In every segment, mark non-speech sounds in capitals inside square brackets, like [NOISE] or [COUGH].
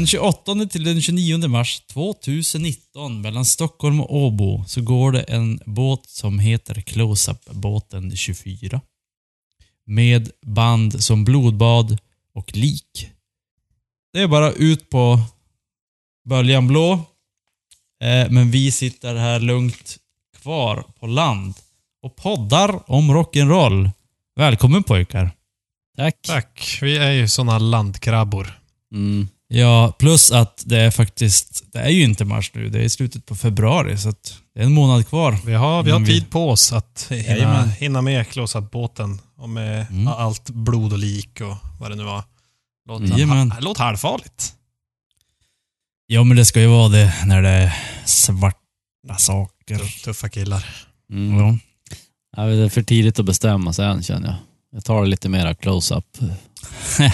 Den 28 till den 29 mars 2019 mellan Stockholm och Åbo så går det en båt som heter Close-Up båten 24. Med band som Blodbad och Lik. Det är bara ut på böljan blå. Eh, men vi sitter här lugnt kvar på land och poddar om rock'n'roll. Välkommen pojkar. Tack. Tack. Vi är ju såna landkrabbor. Mm. Ja, plus att det är faktiskt, det är ju inte mars nu, det är i slutet på februari så att det är en månad kvar. Vi har, vi har Men vi- tid på oss att [LAUGHS] hinna, Jajamän. hinna med Close-Up-båten och med Mm. allt blod och lik och vad det nu var. Låter, Jajamän. ha, låter halvfarligt. Ja, men det ska ju vara det när det är svarta saker. Tuff- Tuffa killar. Mm. Ja. Ja, det är för tidigt att bestämma sig än känner jag. Jag tar det lite mera close-up. [LAUGHS]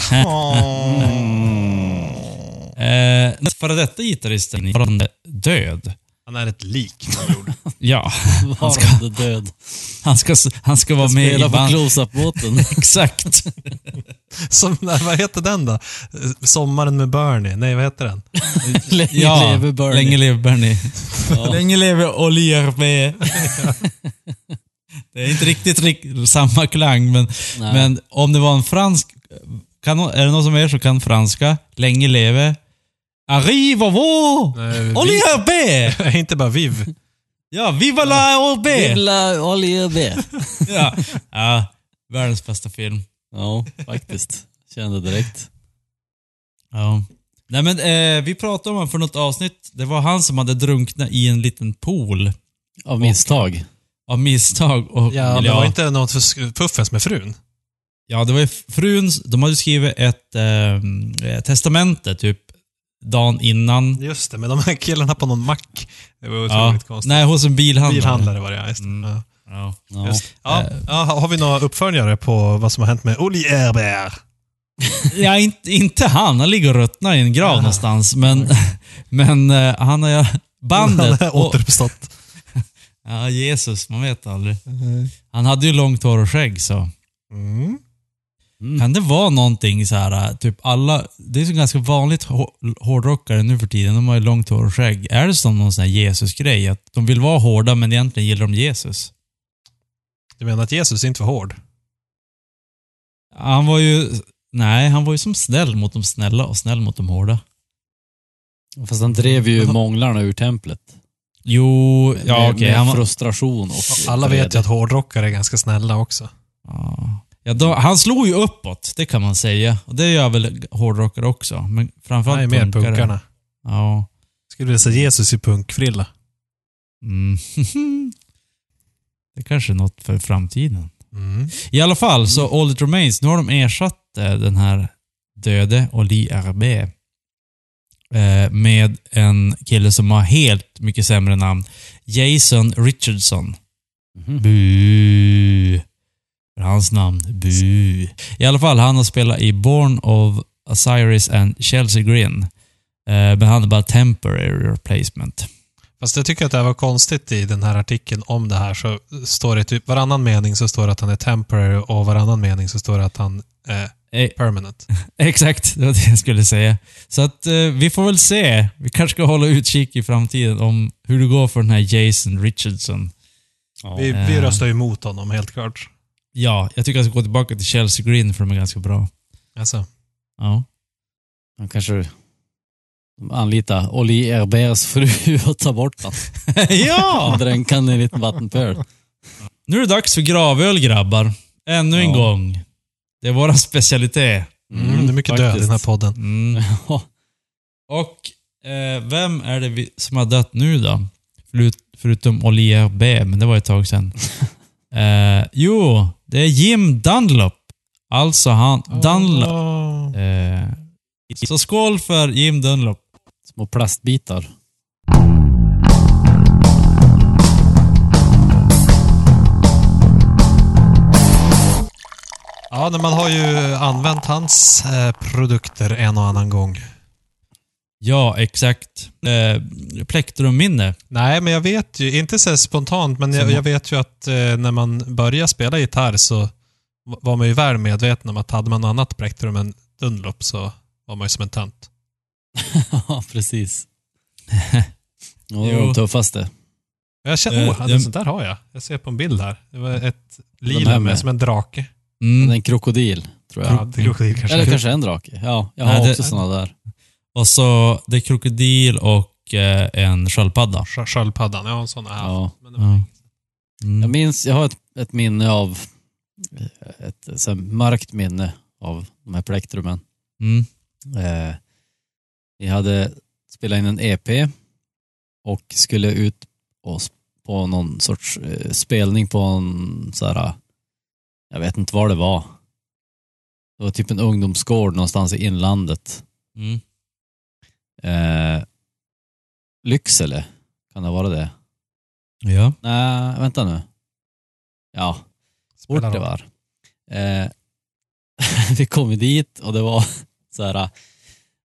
Eh, före detta gitarristen är fortfarande död. Han är ett lik. [LAUGHS] Ja, Han ska- död. han ska, han ska vara med i Spela på band. close-up-båten. [LAUGHS] Exakt. Som, vad heter den då? Sommaren med Bernie? Nej, vad heter den? Länge Ja, leve Bernie. länge leve Bernie. Ja. Länge leve Oliver Det är inte riktigt rik- samma klang, men, Nej. men om det var en fransk... Kan, är det någon som er som kan franska? Länge leve... Arrive vi- Oliver B! [LAUGHS] inte bara Viv. Ja, viva la OB! Oliver B. Ja. ja, världens bästa film. Ja, faktiskt. Kände direkt. Ja. Nej men eh, vi pratade om honom för något avsnitt. Det var han som hade drunknat i en liten pool Av misstag. Av misstag. Och, Ja, det var inte något för puffens med frun. Ja, det var ju fruns... De hade skrivit ett eh, testamente typ dagen innan. Just det, men de här killarna på någon mack. Det var Ja. otroligt konstigt. Nej, hos en bilhandlare. Bilhandlare var det, ja. Just det. Mm. Ja. Ja. Ja. Just. Ja. Eh. Ja, har vi några uppföljare på vad som har hänt med Oli Erber? [LAUGHS] ja, inte, inte han. Han ligger och ruttnar i en grav någonstans. Men, [LAUGHS] men eh, han har. Bandet... [LAUGHS] Han har återuppstått. Ja, Jesus. Man vet aldrig. Han hade ju långt hår och skägg så. Mm. Mm. Kan det vara någonting så här, typ alla, det är så ganska vanligt hå- hårdrockare nu för tiden, de har ju långt hår och skägg. Är det som någon sån här Jesus-grej? Att de vill vara hårda men egentligen gillar de Jesus? Du menar att Jesus inte var hård? Han var ju, nej, han var ju som snäll mot de snälla och snäll mot de hårda. Fast han drev ju månglarna ur templet. Jo, ja med, okej. med han var, frustration och Alla vet ju att hårdrockare är ganska snälla också. ja, ja, då, han slog ju uppåt, det kan man säga. Och det gör väl hårdrockare också. Men framförallt Han är mer punkare. punkarna. Ja. Skulle vilja se Jesus i punkfrilla. Mm. [LAUGHS] det kanske är något för framtiden. Mm. I alla fall, så All It Remains, nu har de ersatt eh, den här döde Oli RB eh, med en kille som har helt mycket sämre namn. Jason Richardson. Mhm. Bu. Hans namn. Bu. I alla fall, han har spelat i Born of Osiris and Chelsea Grin. Eh, men han är bara temporary replacement. Fast jag tycker att det här var konstigt i den här artikeln om det här. Så står det typ varannan mening så står det att han är temporary och varannan mening så står det att han är Eh, permanent. [LAUGHS] Exakt, det var det jag skulle säga. Så att eh, vi får väl se. Vi kanske ska hålla utkik i framtiden om hur det går för den här Jason Richardson. Ja. Vi, vi Eh. röstar ju emot honom, helt klart. Ja, jag tycker jag ska gå tillbaka till Chelsea Green för de är ganska bra. Alltså. Ja. Han kanske anlita Oli Erbers fru [LAUGHS] och ta bort den. [LAUGHS] ja! Dränka den i en liten vattenpöl. Nu är det dags för gravöl grabbar. Ännu en Ja. gång. Det är vår [LAUGHS] specialitet. Mm, det är mycket död i den här podden. Mm. [LAUGHS] Och eh, vem är det vi, som har dött nu då? Förut, förutom Olier B, men det var ett tag sedan. [LAUGHS] eh, jo, det är Jim Dunlop. Alltså han... Dunlop. Åh. Eh, så skål för Jim Dunlop. Små plastbitar. Ja, men man har ju använt hans eh, produkter en och annan gång. Ja, exakt. Eh, Plektrumminne. Nej, men jag vet ju, inte så spontant, men jag, jag vet ju att eh, när man började spela gitarr så var man ju väl medveten om att hade man något annat plektrum än Dunlop så var man ju som en tönt. [LAUGHS] Ja, precis. Ja, [LAUGHS] det Jo. var de tuffaste. Jag känner, Eh, åh, jag- sånt där har jag. Jag ser på en bild här. Det var ett lila med. med, som en drake. Mm. En krokodil, tror jag. Ja, det är krokodil kanske. Eller kanske en drake. Ja, jag har Nej, det- också såna där. Och så det är krokodil och eh, en sköldpadda. Sk- Sköldpaddan, ja sådana här. Ja. Men det var Ja. Mm. Jag minns, jag har ett, ett minne av, ett så här, mörkt minne av de här plektrumen. Mm. Eh, vi hade spelat in en EP och skulle ut och s- på någon sorts eh, spelning på en så här, jag vet inte var det var. Det var typ en ungdomsgård någonstans i inlandet. Mm. Eh, Lycksele, kan det vara det? Ja. Nej, vänta nu. Ja, Spelar Fort det var. Eh, [LAUGHS] vi kom dit och det var [LAUGHS] så här,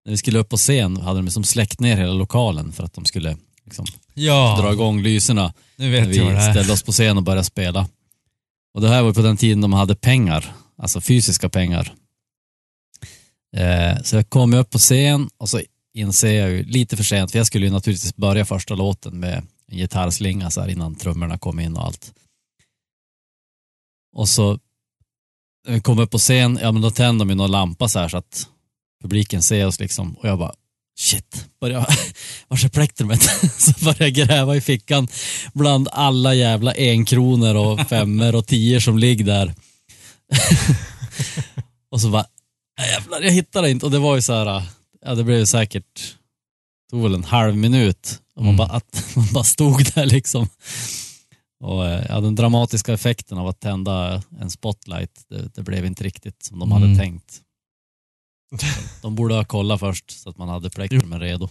när vi skulle upp på scen hade de liksom släckt ner hela lokalen för att de skulle liksom Ja, dra igång lyserna nu när vet jag vad vi det är. ställde oss på scen och började spela. Och det här var på den tiden de hade pengar, alltså fysiska pengar. Eh, så jag kom upp på scen och så inser jag ju lite för sent, för jag skulle ju naturligtvis börja första låten med en gitarrslinga så här innan trummorna kom in och allt. Och så när vi kom upp på scen, ja men då tände de ju någon lampa så här så att publiken ser oss liksom och jag bara shit, [LAUGHS] [LAUGHS] börjar, vars är plektrumet? så började jag gräva i fickan bland alla jävla enkronor och femmer och tior som ligger där. [LAUGHS] och så bara, "Äh, jävlar jag hittar det inte och det var ju så här, ja det blev säkert, tog väl en halv minut och man, Mm. bara, att man bara stod där liksom. Och eh, ja, den dramatiska effekten av att tända en spotlight, det, det blev inte riktigt som de Mm. hade tänkt. De borde ha kollat först så att man hade plektrumen redo.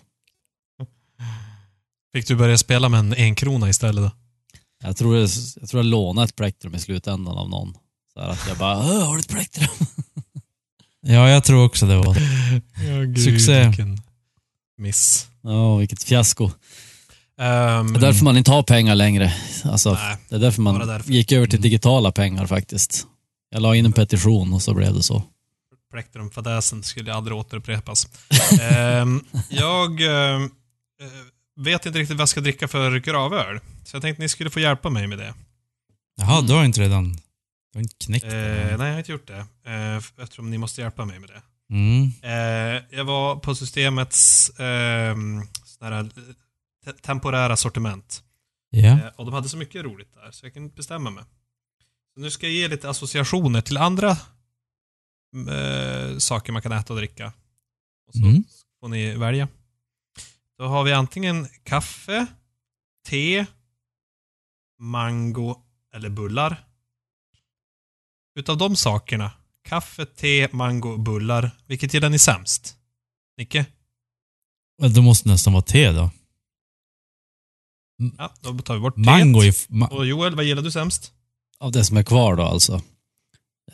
Fick du börja spela med en enkrona istället då? Jag tror jag, jag, tror jag lånade ett plektrum i slutändan av någon. Så här att jag bara, "Åh, har du ett plektrum? [LAUGHS] Ja, jag tror också det var. [LAUGHS] Ja, gud, Succé. Vilken miss. Ja, vilket fiasko. Um, Det är därför man inte har pengar längre. Alltså, Nej, det är därför man därför. gick över till digitala pengar faktiskt. Jag la in en petition och så blev det så. Plektrumfadäsen skulle aldrig återupprepas. [LAUGHS] Ehm, jag eh, vet inte riktigt vad jag ska dricka för gravöl. Så jag tänkte ni skulle få hjälpa mig med det. Jaha, du har inte redan... Du har inte knäckt Eh, nej, jag har inte gjort det. Eh, eftersom ni måste hjälpa mig med det. Mm. Eh, jag var på systemets eh, sån här, eh, te- temporära sortiment. Ja. Eh, och de hade så mycket roligt där, så jag kan inte bestämma mig. Så nu ska jag ge lite associationer till andra eh, saker man kan äta och dricka. Och så Mm. får ni välja. Då har vi antingen kaffe, te, mango eller bullar. Utav de sakerna, kaffe, te, mango bullar, vilket gillar ni sämst? Nicke? Det måste nästan vara te då. Ja, då tar vi bort Mango teet. är... f- Ma Och Joel, vad gillar du sämst? Av det som är kvar då alltså.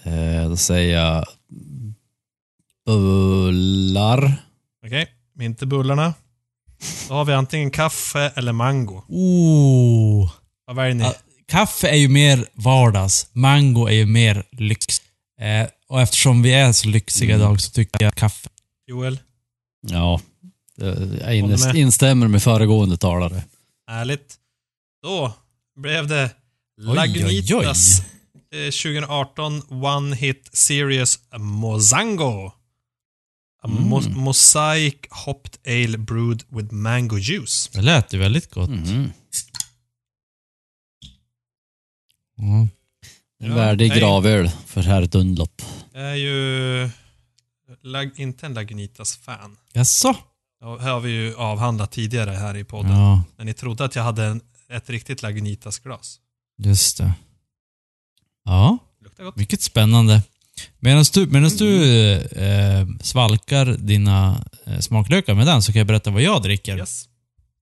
Eh, då säger jag bullar. Okej, inte bullarna. Då har vi antingen kaffe eller mango. oh. Vad väljer ni? Ja. Kaffe är ju mer vardags. Mango är ju mer lyx. Eh, och eftersom vi är så lyxiga Mm. idag så tycker jag kaffe. Joel? Ja, jag instämmer med föregående talare. Härligt. Då blev det. Lagunitas 2018 One Hit Series Mozango. A Mm. mo- mosaic Hopped Ale Brewed with Mango Juice. Det lät ju väldigt gott. Mhm. Mm. En Ja, värdig gravöl för herr Dunlop. Jag är ju lag, inte en Lagunitas-fan. Jaså? Ja, här har vi ju avhandlat tidigare här i podden. Ja, När ni trodde att jag hade en, ett riktigt Lagunitas-glas. just det. Ja, Luktar gott. mycket spännande. Medan du, medans du eh, svalkar dina eh, smaklökar med den så kan jag berätta vad jag dricker. Yes.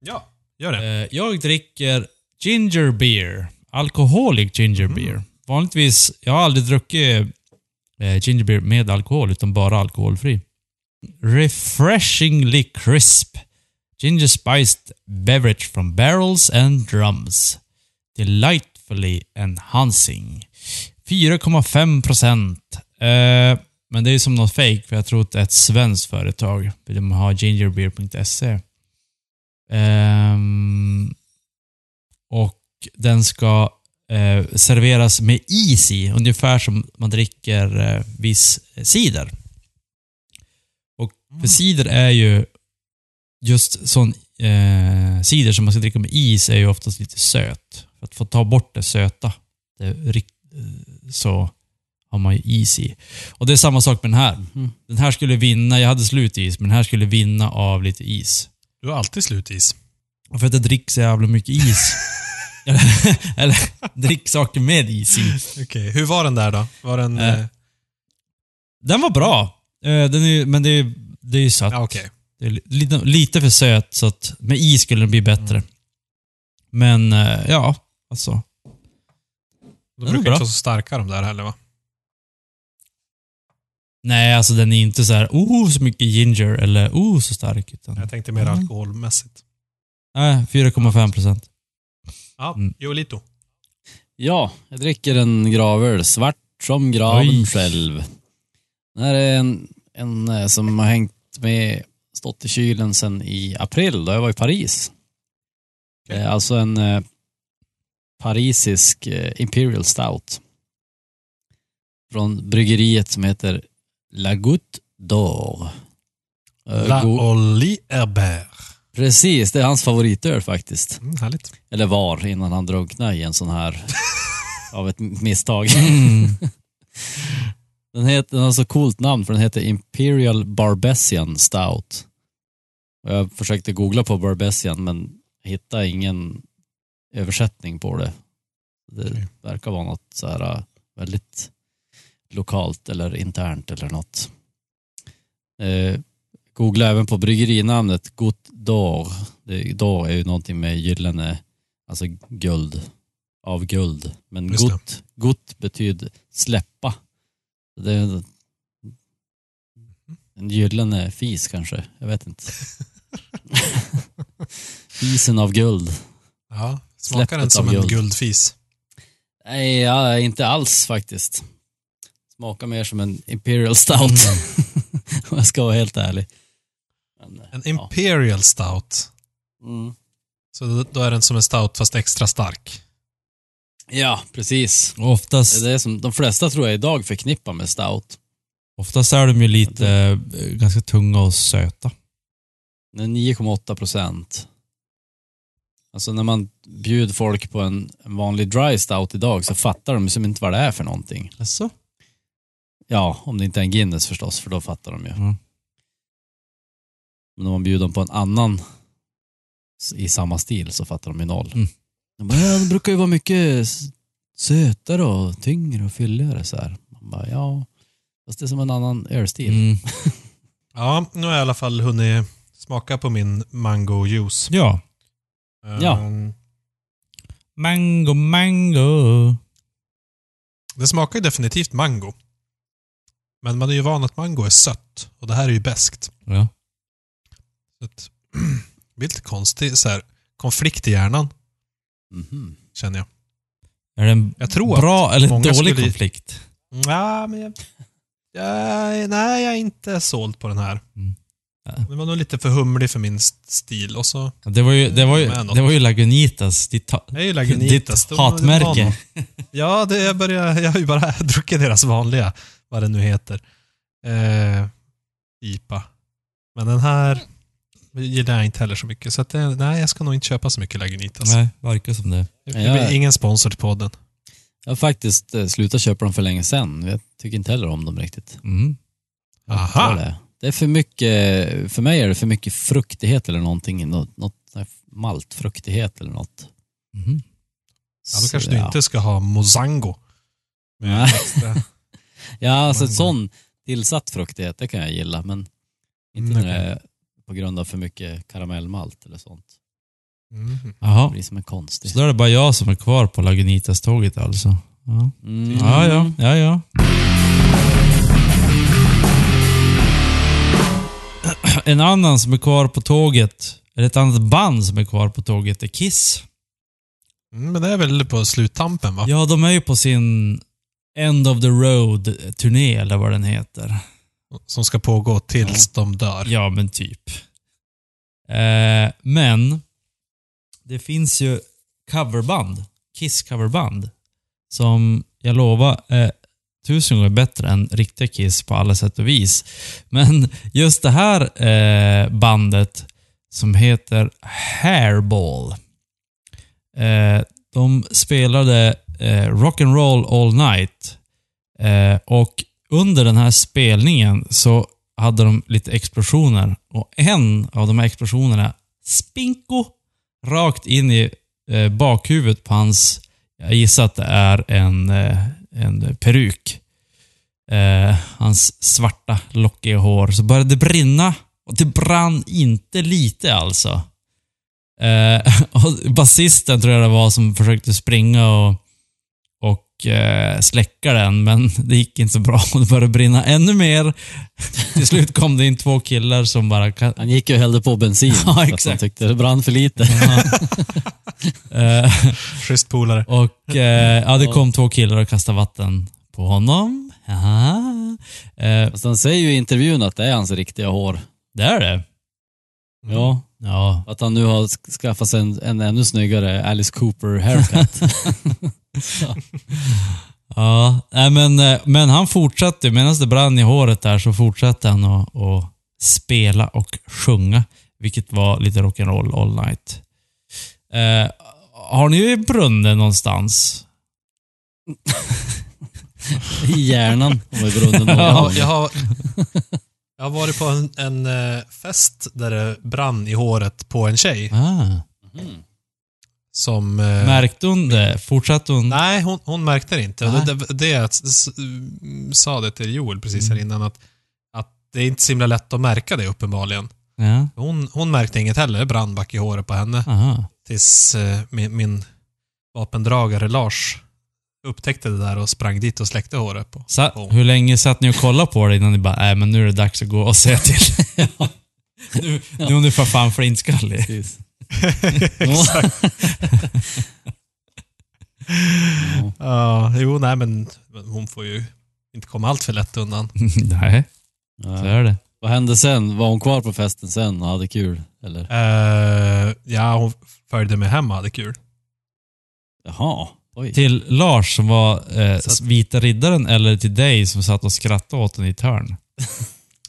Ja, gör det. Eh, jag dricker ginger beer. Alcoholic ginger Mm. beer. Vanligtvis, jag har aldrig druckit eh, ginger beer med alkohol, utan bara alkoholfri. Refreshingly crisp. Ginger spiced beverage from barrels and drums. Delightfully enhancing. 4,5 procent. Eh, men det är som något fake för jag tror att det är ett svenskt företag. De har gingerbeer.se. Ehm, och den ska eh, serveras med is i, ungefär som man dricker eh, viss cider. Och för cider är ju just sån eh, cider som man ska dricka med is är ju oftast lite söt. För att få ta bort det söta det, eh, så har man ju is i. Och det är samma sak med den här. Den här skulle vinna, jag hade slut is, men den här skulle vinna av lite is. Du har alltid slutis. Och För att det dricks så jävla mycket is. [LAUGHS] eller, eller drick saker med is i. Okej, hur var den där då? Var den... Eh, Eh, Den var bra. Eh, Den är, men det är, det är ju sött. ja, okej. Det är li- lite, lite för söt, så att med is skulle den bli bättre. Mm. Men eh, ja, alltså. De brukar inte vara så starka de där heller va? Nej, alltså den är inte så här, oh så mycket ginger eller oh så stark. Utan, Jag tänkte mer Mm. alkoholmässigt. nej, 4,5 procent. Ja, Mm. Joelito. Ja, jag dricker en gravöl. Svart som graven Oj. själv. Det här är en, en eh, som har hängt med, stått i kylen sedan i april då jag var i Paris. Det är alltså en eh, parisisk eh, Imperial Stout. Från bryggeriet som heter La Goutte d'Or. Eh, La Oli Herbert. Precis, det är hans favoritöl faktiskt. Mm, härligt. Eller var innan han drunknade i en sån här [LAUGHS] av ett misstag. Mm. Den, heter, den har så coolt namn för den heter Imperial Barbesian Stout. Jag försökte googla på Barbesian men hittade ingen översättning på det. Det Okej. verkar vara något så här äh, väldigt lokalt eller internt eller något. Eh, googla även på bryggerinamnet Goutte d'Or. D'Or är ju någonting med gyllene, alltså guld, av guld. Men. Goutte, Goutte betyder släppa. Det är en- en gyllene fis kanske, jag vet inte. [LAUGHS] [LAUGHS] Fisen av guld. Ja, smakar den som en guld. guldfis? Nej, ja, inte alls faktiskt. Smakar mer som en Imperial Stout. [LAUGHS] Om jag ska vara helt ärlig. Men, En ja. Imperial Stout. Mm. Så då- är den som en stout fast extra stark. Ja, precis. Och oftast, Det är det som de flesta tror jag idag förknippar med stout. oftast är de ju lite eh, ganska tunga och söta. Den är 9,8 procent. Alltså när man bjuder folk på en, en vanlig dry stout idag så fattar de som inte vad det är för någonting. Alltså? Ja, om det inte är en Guinness förstås, för då fattar de ju. Mm. Men om man bjuder dem på en annan i samma stil så fattar de ju noll. Mm. De bara, ja, det brukar ju vara mycket sötare och tyngre och fylligare så här. Man bara, ja, fast det är som en annan ölstil. Mm. [LAUGHS] Ja, nu har jag i alla fall hunnit smaka på min mango juice. Ja. Ja. Ehm, Mango, mango. Det smakar ju definitivt mango. Men man är ju van att mango är sött och det här är ju beskt. Ja. Så att, [CLEARS THROAT] det blir lite konstigt, så här, konflikt i hjärnan, Mhm. känner jag. Är det en Jag tror bra eller dålig skulle- konflikt? Ja, men jag, jag, nej, jag är inte såld på den här. Mm. Ja. Den var nog lite för humlig för min st- stil. Och så, Det var ju, det var ju, det var ju Lagunitas, ditt, ha, jag är ju Lagunitas. ditt hatmärke. [LAUGHS] Ja, det jag, börjar, jag har ju bara [LAUGHS] druckit deras vanliga, vad det nu heter. Eh, IPA. Men den här gillar jag inte heller så mycket. Så att det, nej, jag ska nog inte köpa så mycket Lagunitas. Nej, verkar som det. Det blir ingen sponsor till podden. Jag har faktiskt eh, slutat köpa dem för länge sedan. Jag tycker inte heller om dem riktigt. Mm. Aha. Det är, det. det för mycket, för mig är det för mycket fruktighet eller någonting. Något, något så maltfruktighet eller något. Mhm. Ja, då Så, kanske du inte ska ha Mozango. Med. [LAUGHS] Ja, alltså sån tillsatt fruktighet, det kan jag gilla, men inte Mm, när det är på grund av för mycket karamellmalt eller sånt. Mm. Det Jaha. blir som en konstig. Så då är det bara jag som är kvar på Lagunitas-tåget alltså. Ja. Mm. Ja, ja, En annan som är kvar på tåget, eller ett annat band som är kvar på tåget, är Kiss. Mm, men det är väl på sluttampen va? Ja, de är ju på sin End of the Road-turné, eller vad den heter. Som ska pågå tills de dör. Ja, men typ. Eh, men, det finns ju coverband, Kiss-coverband, som jag lovar är tusen gånger bättre än riktiga Kiss på alla sätt och vis. Men just det här eh, bandet som heter Hairball. Eh, de spelade eh, Rock'n'Roll All Night. Eh, och under den här spelningen så hade de lite explosioner. Och en av de här explosionerna, spinko, rakt in i eh, bakhuvudet på hans, jag gissar att det är en, eh, en peruk. Eh, hans svarta lockiga hår. Så började det brinna. Och det brann inte lite alltså. Eh, [LAUGHS] och basisten tror jag det var som försökte springa och, och eh, släcka den, men [LAUGHS] det gick inte så bra. Och [LAUGHS] det började brinna ännu mer. Till slut kom det in två killar som bara... Han gick ju och hällde på bensin. [LAUGHS] Ja, exakt. Han tyckte det brann för lite. Eh, Schysst polare. och eh, ja, det kom två killar och kastade vatten på honom. Eh, Fast han säger ju i intervjun att det är hans riktiga hår. det är det. Ja. Ja. Att han nu har sk- skaffat sig en, en ännu snyggare Alice Cooper haircut. Ja, nej, men, eh, men han fortsatte, medan det brann i håret där så fortsatte han att, att spela och sjunga. Vilket var lite rock'n'roll all night. Eh, har ni brunnit någonstans? [LAUGHS] I hjärnan. Om vi brunnen någon Jag har, jag, har, jag har varit på en, en eh, fest där det brann i håret på en tjej. Ah. Som... eh, Märkte hon det? Fortsatte hon? Nej, hon, hon märkte det inte. Nej. Det, det, det jag sa det till Joel precis här innan, att, att det är inte så himla lätt att märka det uppenbarligen. Ja. Hon, hon märkte inget heller, det brann back i håret på henne. Aha. Tills eh, min, min vapendragare Lars upptäckte det där och sprang dit och släckte håret på. Sa, på- hur länge satt ni och kollade på det innan ni bara, nej men nu är det dags att gå och säga till. [LAUGHS] nu, nu är du för fan flintskallig. [LAUGHS] Ja, jo, nej men men hon får ju inte komma allt för lätt undan. [LAUGHS] nej, så är det. Vad hände sen? Var hon kvar på festen sen och hade kul? Eller? Eh, ja, hon följde med hem och hade kul. Jaha. Oj. Till Lars som var eh, att- vita riddaren eller till dig som satt och skrattade åt den i ett hörn?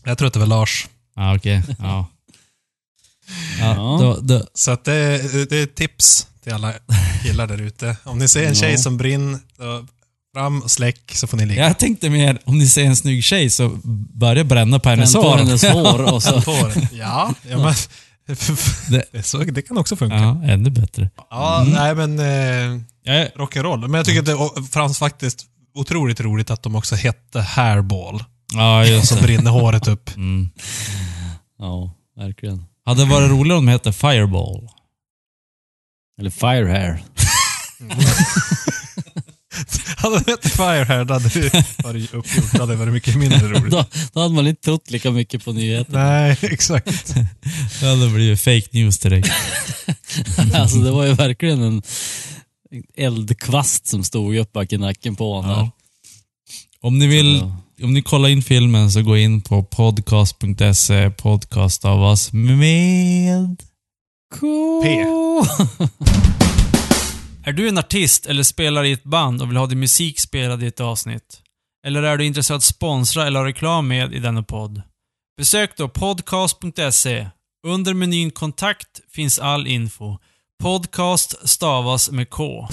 Jag tror att det var Lars. Ja, okej. Ja. Ja, då, då, Så att det, det är ett tips till alla killar där ute. Om ni ser en tjej som brinner, då fram och släck så får ni ligga. jag tänkte mer, om ni ser en snygg tjej så börja bränna på hennes Tänd på hår. hennes [LAUGHS] hår och så... På. Ja, ja men, Det- [LAUGHS] så, det kan också funka. Ja, ännu bättre. Ja, nej men eh, Jag är, rock'n'roll. Men jag tycker att det fanns faktiskt otroligt roligt att de också hette Hairball. ja, just Som det. brinner håret upp. Mm. Ja, verkligen. Hade det varit roligare om de hette Fireball? Eller fire hair. [LAUGHS] Hade det hette Firehair då hade det varit uppgjort. Det hade varit mycket mindre roligt. Då, då hade man inte trott lika mycket på nyheterna. Nej, [LAUGHS] exakt. [LAUGHS] Det hade blivit fake news direkt. alltså det var ju verkligen en eldkvast som stod upp bak i nacken på honom. Ja. Om ni vill, Ja. Om ni kollar in filmen så gå in på podcast.se, podcast av oss med... P. [LAUGHS] Är du en artist eller spelar i ett band och vill ha din musik spelad i ett avsnitt? Eller är du intresserad av att sponsra eller ha reklam med i denna podd? Besök då podcast.se. Under menyn kontakt finns all info. Podcast stavas med K.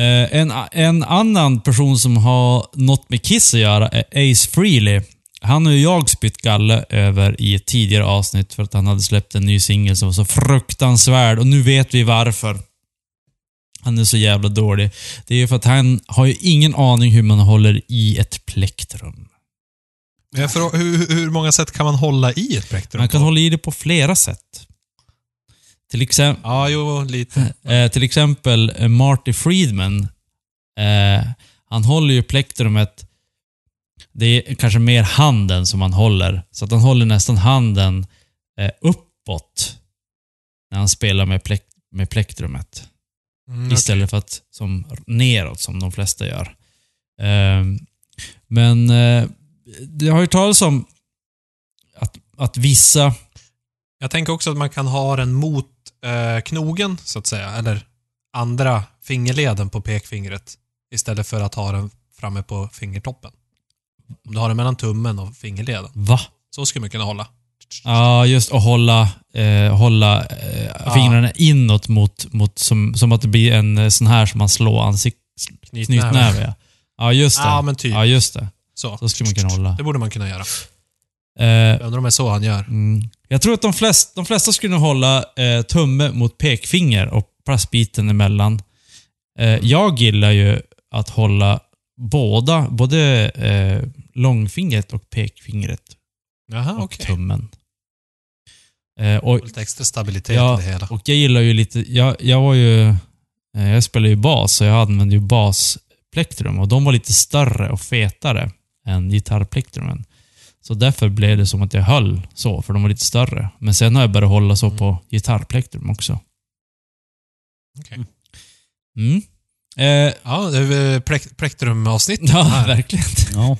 Eh, en, en annan person som har något med Kiss att göra är Ace Frehley. Han och jag spytt galle över i ett tidigare avsnitt för att han hade släppt en ny singel som var så fruktansvärd och nu vet vi varför. han är så jävla dålig. Det är ju för att han har ju ingen aning hur man håller i ett plektrum. Jag frå- hur, hur många sätt kan man hålla i ett plektrum Man kan på? hålla i det på flera sätt. Till, exempel Ja, jo, lite. eh, till exempel eh, Marty Friedman. Eh, han håller ju plektrumet, det är kanske mer handen som han håller. Så att han håller nästan handen eh, uppåt när han spelar med, plek med plektrumet. Mm, Istället för att som neråt som de flesta gör. Ehm, men eh, det har ju talats om att, att vissa... Jag tänker också att man kan ha den mot eh, knogen, så att säga. Eller andra fingerleden på pekfingret. Istället för att ha den framme på fingertoppen. Om du har den mellan tummen och fingerleden. Va? Så skulle man kunna hålla. Ja, just att hålla, eh, hålla eh, Ja. fingrarna inåt mot, mot som, som att det blir en eh, sån här som man slår ansikt, knytnäve. Ja. ja, just det. Ja, men typ. Ja, just det. Så. Så skulle man kunna hålla. Det borde man kunna göra. Eh, Jag undrar om det är så han gör. Mm. Jag tror att de flesta, de flesta skulle nog hålla eh, tumme mot pekfinger och plastbiten emellan. Eh, jag gillar ju att hålla båda, både eh, långfingret och pekfingret Jaha, och okej. tummen. Eh, och, Lite extra stabilitet Ja, i det hela. och jag gillar ju lite, jag, jag var ju, eh, jag spelar ju bas så jag använde ju basplektrum och de var lite större och fetare än gitarrplektrumen. Så därför blev det som att jag höll så, för de var lite större. Men sen har jag börjat hålla så på gitarrplektrum också. Okej. Mm. Eh, Ja, det är väl plek- plektrum-avsnitt ja, här. verkligen. [LAUGHS] Ja.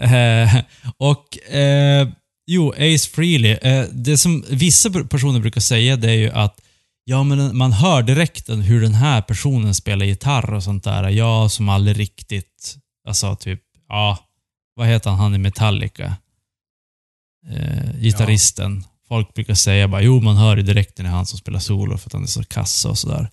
Eh, och eh, jo, Ace Frehley. Eh, det som vissa personer brukar säga det är ju att ja, men man hör direkt hur den här personen spelar gitarr och sånt där. Jag som aldrig riktigt, alltså typ, ja, vad heter han, han i Metallica? Eh, gitarristen. Folk brukar säga bara, jo man hör ju direkt när det är han som spelar solo för att han är så kass och sådär.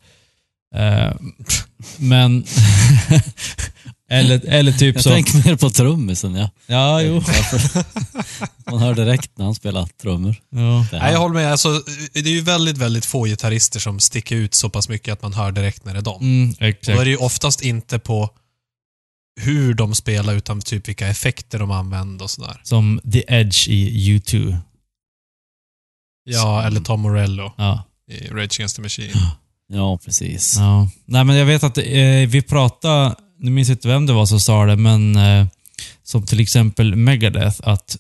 Eh, [LAUGHS] men, [LAUGHS] eller, eller typ Jag så. tänker mer på trummisen, ja. Ja, jo. [LAUGHS] Man hör direkt när han spelar trummor. Ja. Nej, jag håller med. Alltså, det är ju väldigt, väldigt få gitarrister som sticker ut så pass mycket att man hör direkt när det är dem. Mm, Och Då är exakt. det ju oftast inte på hur de spelar, utan typ vilka effekter de använder och sådär. Som The Edge i U2. Ja, eller Tom Morello Ja. i Rage Against the Machine. Ja, precis. ja. Nej, men jag vet att eh, vi pratade, nu minns inte vem det var som sa det, men eh, som till exempel Megadeth, att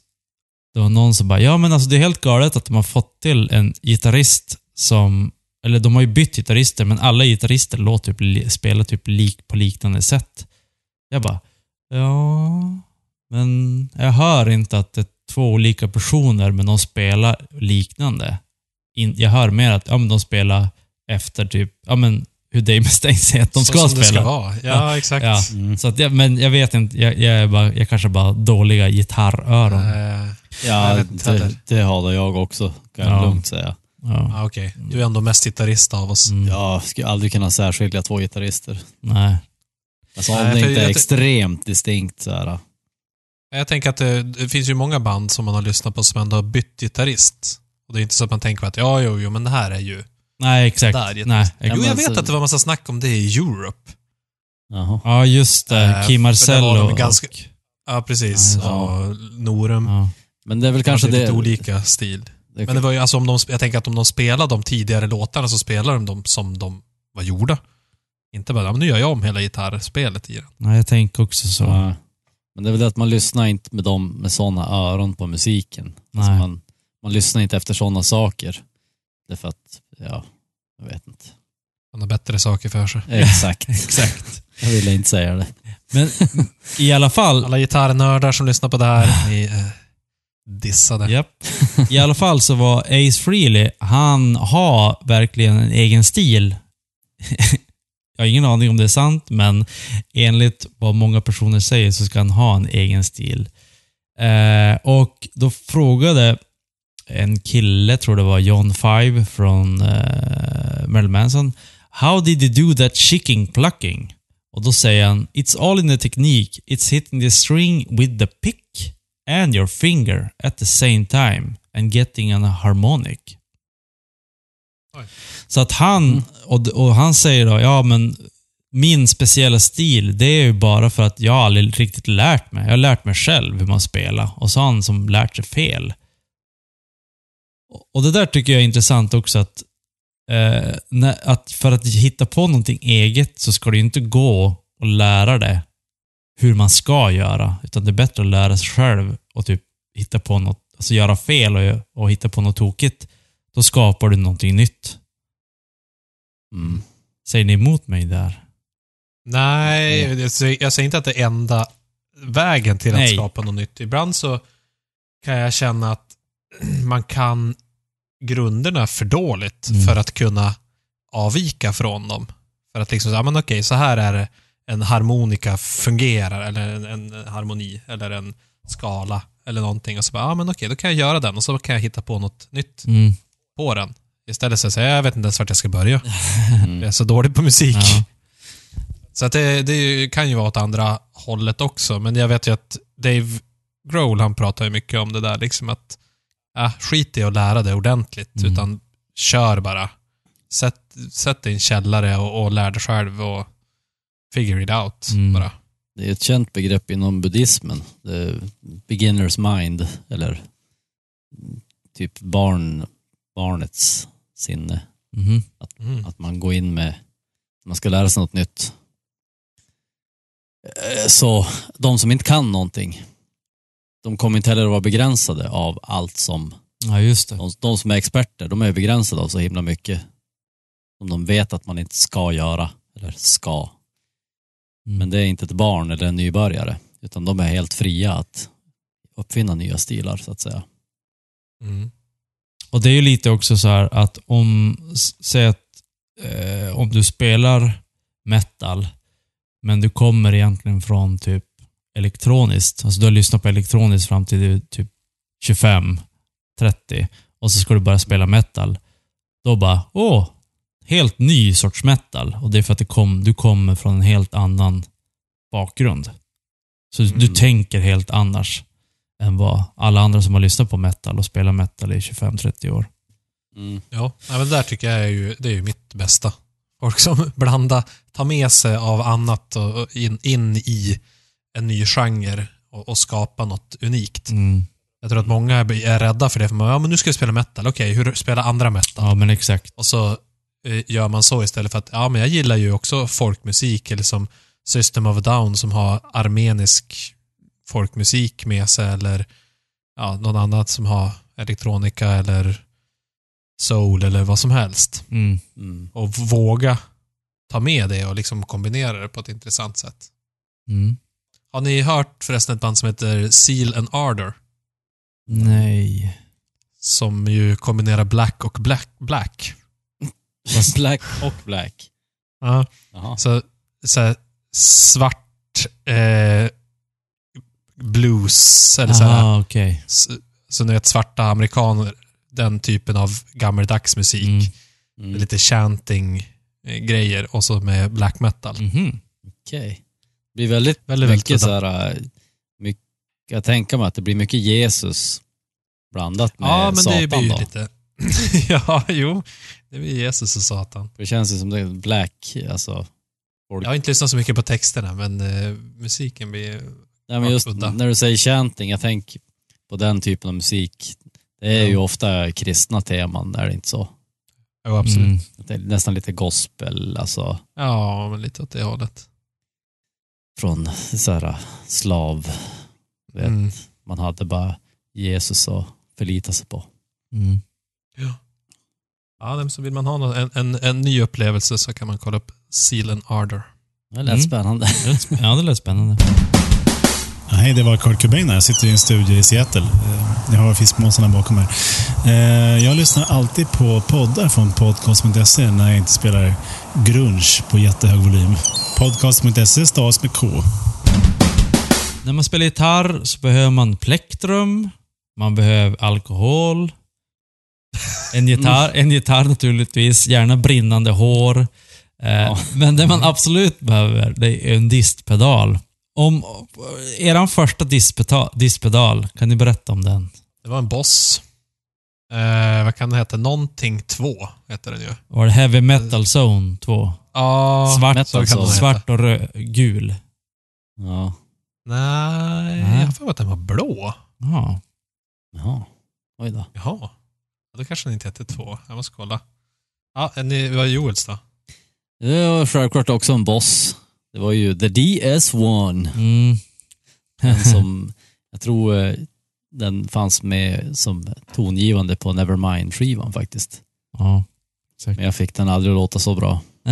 det var någon som bara, ja men alltså det är helt galet att de har fått till en gitarrist som, eller de har ju bytt gitarrister, men alla gitarrister låter typ, spelar typ lik, på liknande sätt. Jag bara, ja, men jag hör inte att det är två olika personer, men de spelar liknande. In, jag hör mer att ja, men de spelar efter typ, ja men hur Dave Mustaine säger att de Så ska som spela. det ska vara. Ja, exakt. Ja. Mm. Så att jag, men jag vet inte, jag, jag, är bara, jag kanske bara dåliga gitarröron. Eh, Ja, det, det har jag också, kan jag Ja. lugnt säga. Ja. ja, Okej, du är ändå mest gitarrist av oss. Mm. Jag skulle aldrig kunna särskilja två gitarrister. Nej. Alltså om Nej, det inte är extremt distinkt så här. Jag tänker att det, det finns ju många band som man har lyssnat på som ändå har bytt gitarrist. Och det är inte så att man tänker att ja, jo, jo, men det här är ju... Nej, exakt. Där. Nej, Jo, jag vet att det var massa snack om det i Europe. Jaha. Ja, just det. Eh, Kim det Marcello de ganska- och... Ja, precis. Ja, och Norum. Ja. Men det är väl Kanske kanske lite det... olika stil. det Men det var ju, alltså om de, jag tänker att om de spelar de tidigare låtarna så spelar de dem som de var gjorda. Inte bara, men nu gör jag om hela gitarrspelet i den. Nej, jag tänker också så. Ja. Men det är väl det att man lyssnar inte med dem med sådana öron på musiken. Alltså Nej. man, man lyssnar inte efter sådana saker. Det är för att, ja, jag vet inte. Man har bättre saker för sig. [LAUGHS] Exakt. Exakt. Jag ville inte säga det. Men i alla fall, Alla gitarrnördar som lyssnar på det här, ni eh, dissade. Japp. I alla fall så var Ace Frehley, han har verkligen en egen stil. [LAUGHS] Jag har ingen aning om det är sant, men enligt vad många personer säger så ska han ha en egen stil. Eh, och då frågade en kille, tror det var John Five från eh, Marilyn Manson, How did you do that chicking plucking? Och då säger han, It's all in the technique. It's hitting the string with the pick and your finger at the same time and getting an harmonic. Så att han, och, och han säger då, ja men min speciella stil, det är ju bara för att jag aldrig riktigt lärt mig. Jag har lärt mig själv hur man spelar. Och så har han som lärt sig fel. Och- Och det där tycker jag är intressant också att, eh, när, att för att hitta på någonting eget så ska det ju inte gå och lära det hur man ska göra. Utan det är bättre att lära sig själv och typ hitta på något, alltså göra fel och, och hitta på något tokigt. Då skapar du någonting nytt. Mm. Säger ni emot mig där? Nej, jag säger, jag säger inte att det är enda vägen till att Nej. skapa något nytt. Ibland så kan jag känna att [CLEARS THROAT] man kan grunderna för dåligt Mm. för att kunna avvika från dem. För att liksom, ja men okej, så här är det en harmonika fungerar, eller en, en harmoni, eller en skala, eller någonting. Och så bara, ja men okej, då kan jag göra den och så kan jag hitta på något nytt Mm. På den. Istället så säger jag, jag vet inte ens vart jag ska börja. Mm. Jag är så dålig på musik. Ja. Så att det, det kan ju vara åt andra hållet också, men jag vet ju att Dave Grohl, han pratar ju mycket om det där, liksom att äh, skit i att lära dig ordentligt, Mm. utan kör bara. Sätt, sätt dig i en källare och, och lär dig själv och figure it out Mm. bara. Det är ett känt begrepp inom buddhismen. Beginners mind, eller typ barn, barnets sinne. Mhm. Mm. Att man går in med, man ska lära sig något nytt. Eh, Så de som inte kan någonting, de kommer inte heller att vara begränsade av allt som, Ja, just det. de, de som är experter, de är begränsade av så himla mycket som de vet att man inte ska göra, eller ska. Mm. Men det är inte ett barn eller en nybörjare, utan de är helt fria att uppfinna nya stilar så att säga. Mm. Och det är ju lite också så här att om, säg att eh, om du spelar metal, men du kommer egentligen från typ elektroniskt. Alltså du har lyssnat på elektroniskt fram till du typ 25, 30 och så ska du börja spela metal. Då bara, åh, helt ny sorts metal. Och det är för att det kom, du kommer från en helt annan bakgrund. Så du Mm. tänker helt annars än vad alla andra som har lyssnat på metal och spelat metal i 25-30 år. Mm. Ja, men där tycker jag är ju, det är ju mitt bästa. Folk som [LAUGHS] blandar, tar med sig av annat och in, in i en ny genre och, och skapa något unikt. Mm. Jag tror att många är rädda för det, för man, ja men nu ska jag spela metal, okej, hur spelar andra metal? Ja, men exakt. Och så eh, gör man så istället för att, ja men jag gillar ju också folkmusik, eller som System of a Down som har armenisk folkmusik med sig, eller ja, någon annat som har elektronika eller soul eller vad som helst. Mm. Mm. Och våga ta med det och liksom kombinera det på ett intressant sätt. Mm. Har ni hört förresten ett band som heter Seal and Ardor? Nej. Som ju kombinerar black och black. black. [LAUGHS] Black och black. Ja. Jaha. Så, så här, svart eh, blues, eller så här, Ah, okej. s- så ni vet svarta amerikaner, den typen av gammeldags musik. Mm. Mm. Lite chanting eh, grejer och så med black metal. Mhm. Okej. Det blir väldigt, Väldigt, väldigt mycket så udda. här, äh, mycket, jag tänker mig att det blir mycket Jesus blandat med Ja, men Satan det blir ju då. lite... [LAUGHS] ja, jo. Det blir Jesus och Satan. Det känns ju som det är black, alltså. Jag har inte lyssnat så mycket på texterna, men eh, musiken blir... Nej, men just när du säger chanting, jag tänker på den typen av musik. Det är ju Ja. ofta kristna teman, är det inte så? Jo, absolut. Mm. Det är nästan lite gospel, alltså Ja, men lite åt det hållet. från så här slav. Vet, Mm. Man hade bara Jesus att förlita sig på. Mm. Ja, men så vill man ha någon, en, en, en ny upplevelse så kan man kolla upp Seal and Ardor. Det lät Mm. spännande. Ja, det lät spännande. [LAUGHS] Ja, Hej, det var Kurt Cobain här. Jag sitter i en studio i Seattle. Eh, Jag har fiskmåsarna bakom mig. Eh, Jag lyssnar alltid på poddar från podcast.se när jag inte spelar grunge på jättehög volym. Podcast.se stavas med K. När man spelar gitarr så behöver man plektrum, man behöver alkohol, en gitarr, en gitarr naturligtvis, gärna brinnande hår. Eh, Men det man absolut behöver, det är en distpedal. Om eran första distpedal, kan ni berätta om den? Det var en boss. Eh, vad kan den heta? Någonting 2 heter den ju. Var det Heavy Metal Zone 2? Ja, Svart, heta. svart och rö- gul. Ja. Nej, Nej. jag har för mig att den var blå. Ja. Jaha. Oj då. Jaha. Ja, Då kanske den inte hette 2. Jag måste kolla. Ja, ni, vad är Joels då? Det var självklart också en boss. Det var ju The DS1. Mm. Den som, jag tror eh, den fanns med som tongivande på Nevermind-skivan faktiskt. ja. Men jag fick den aldrig att låta så bra. [LAUGHS]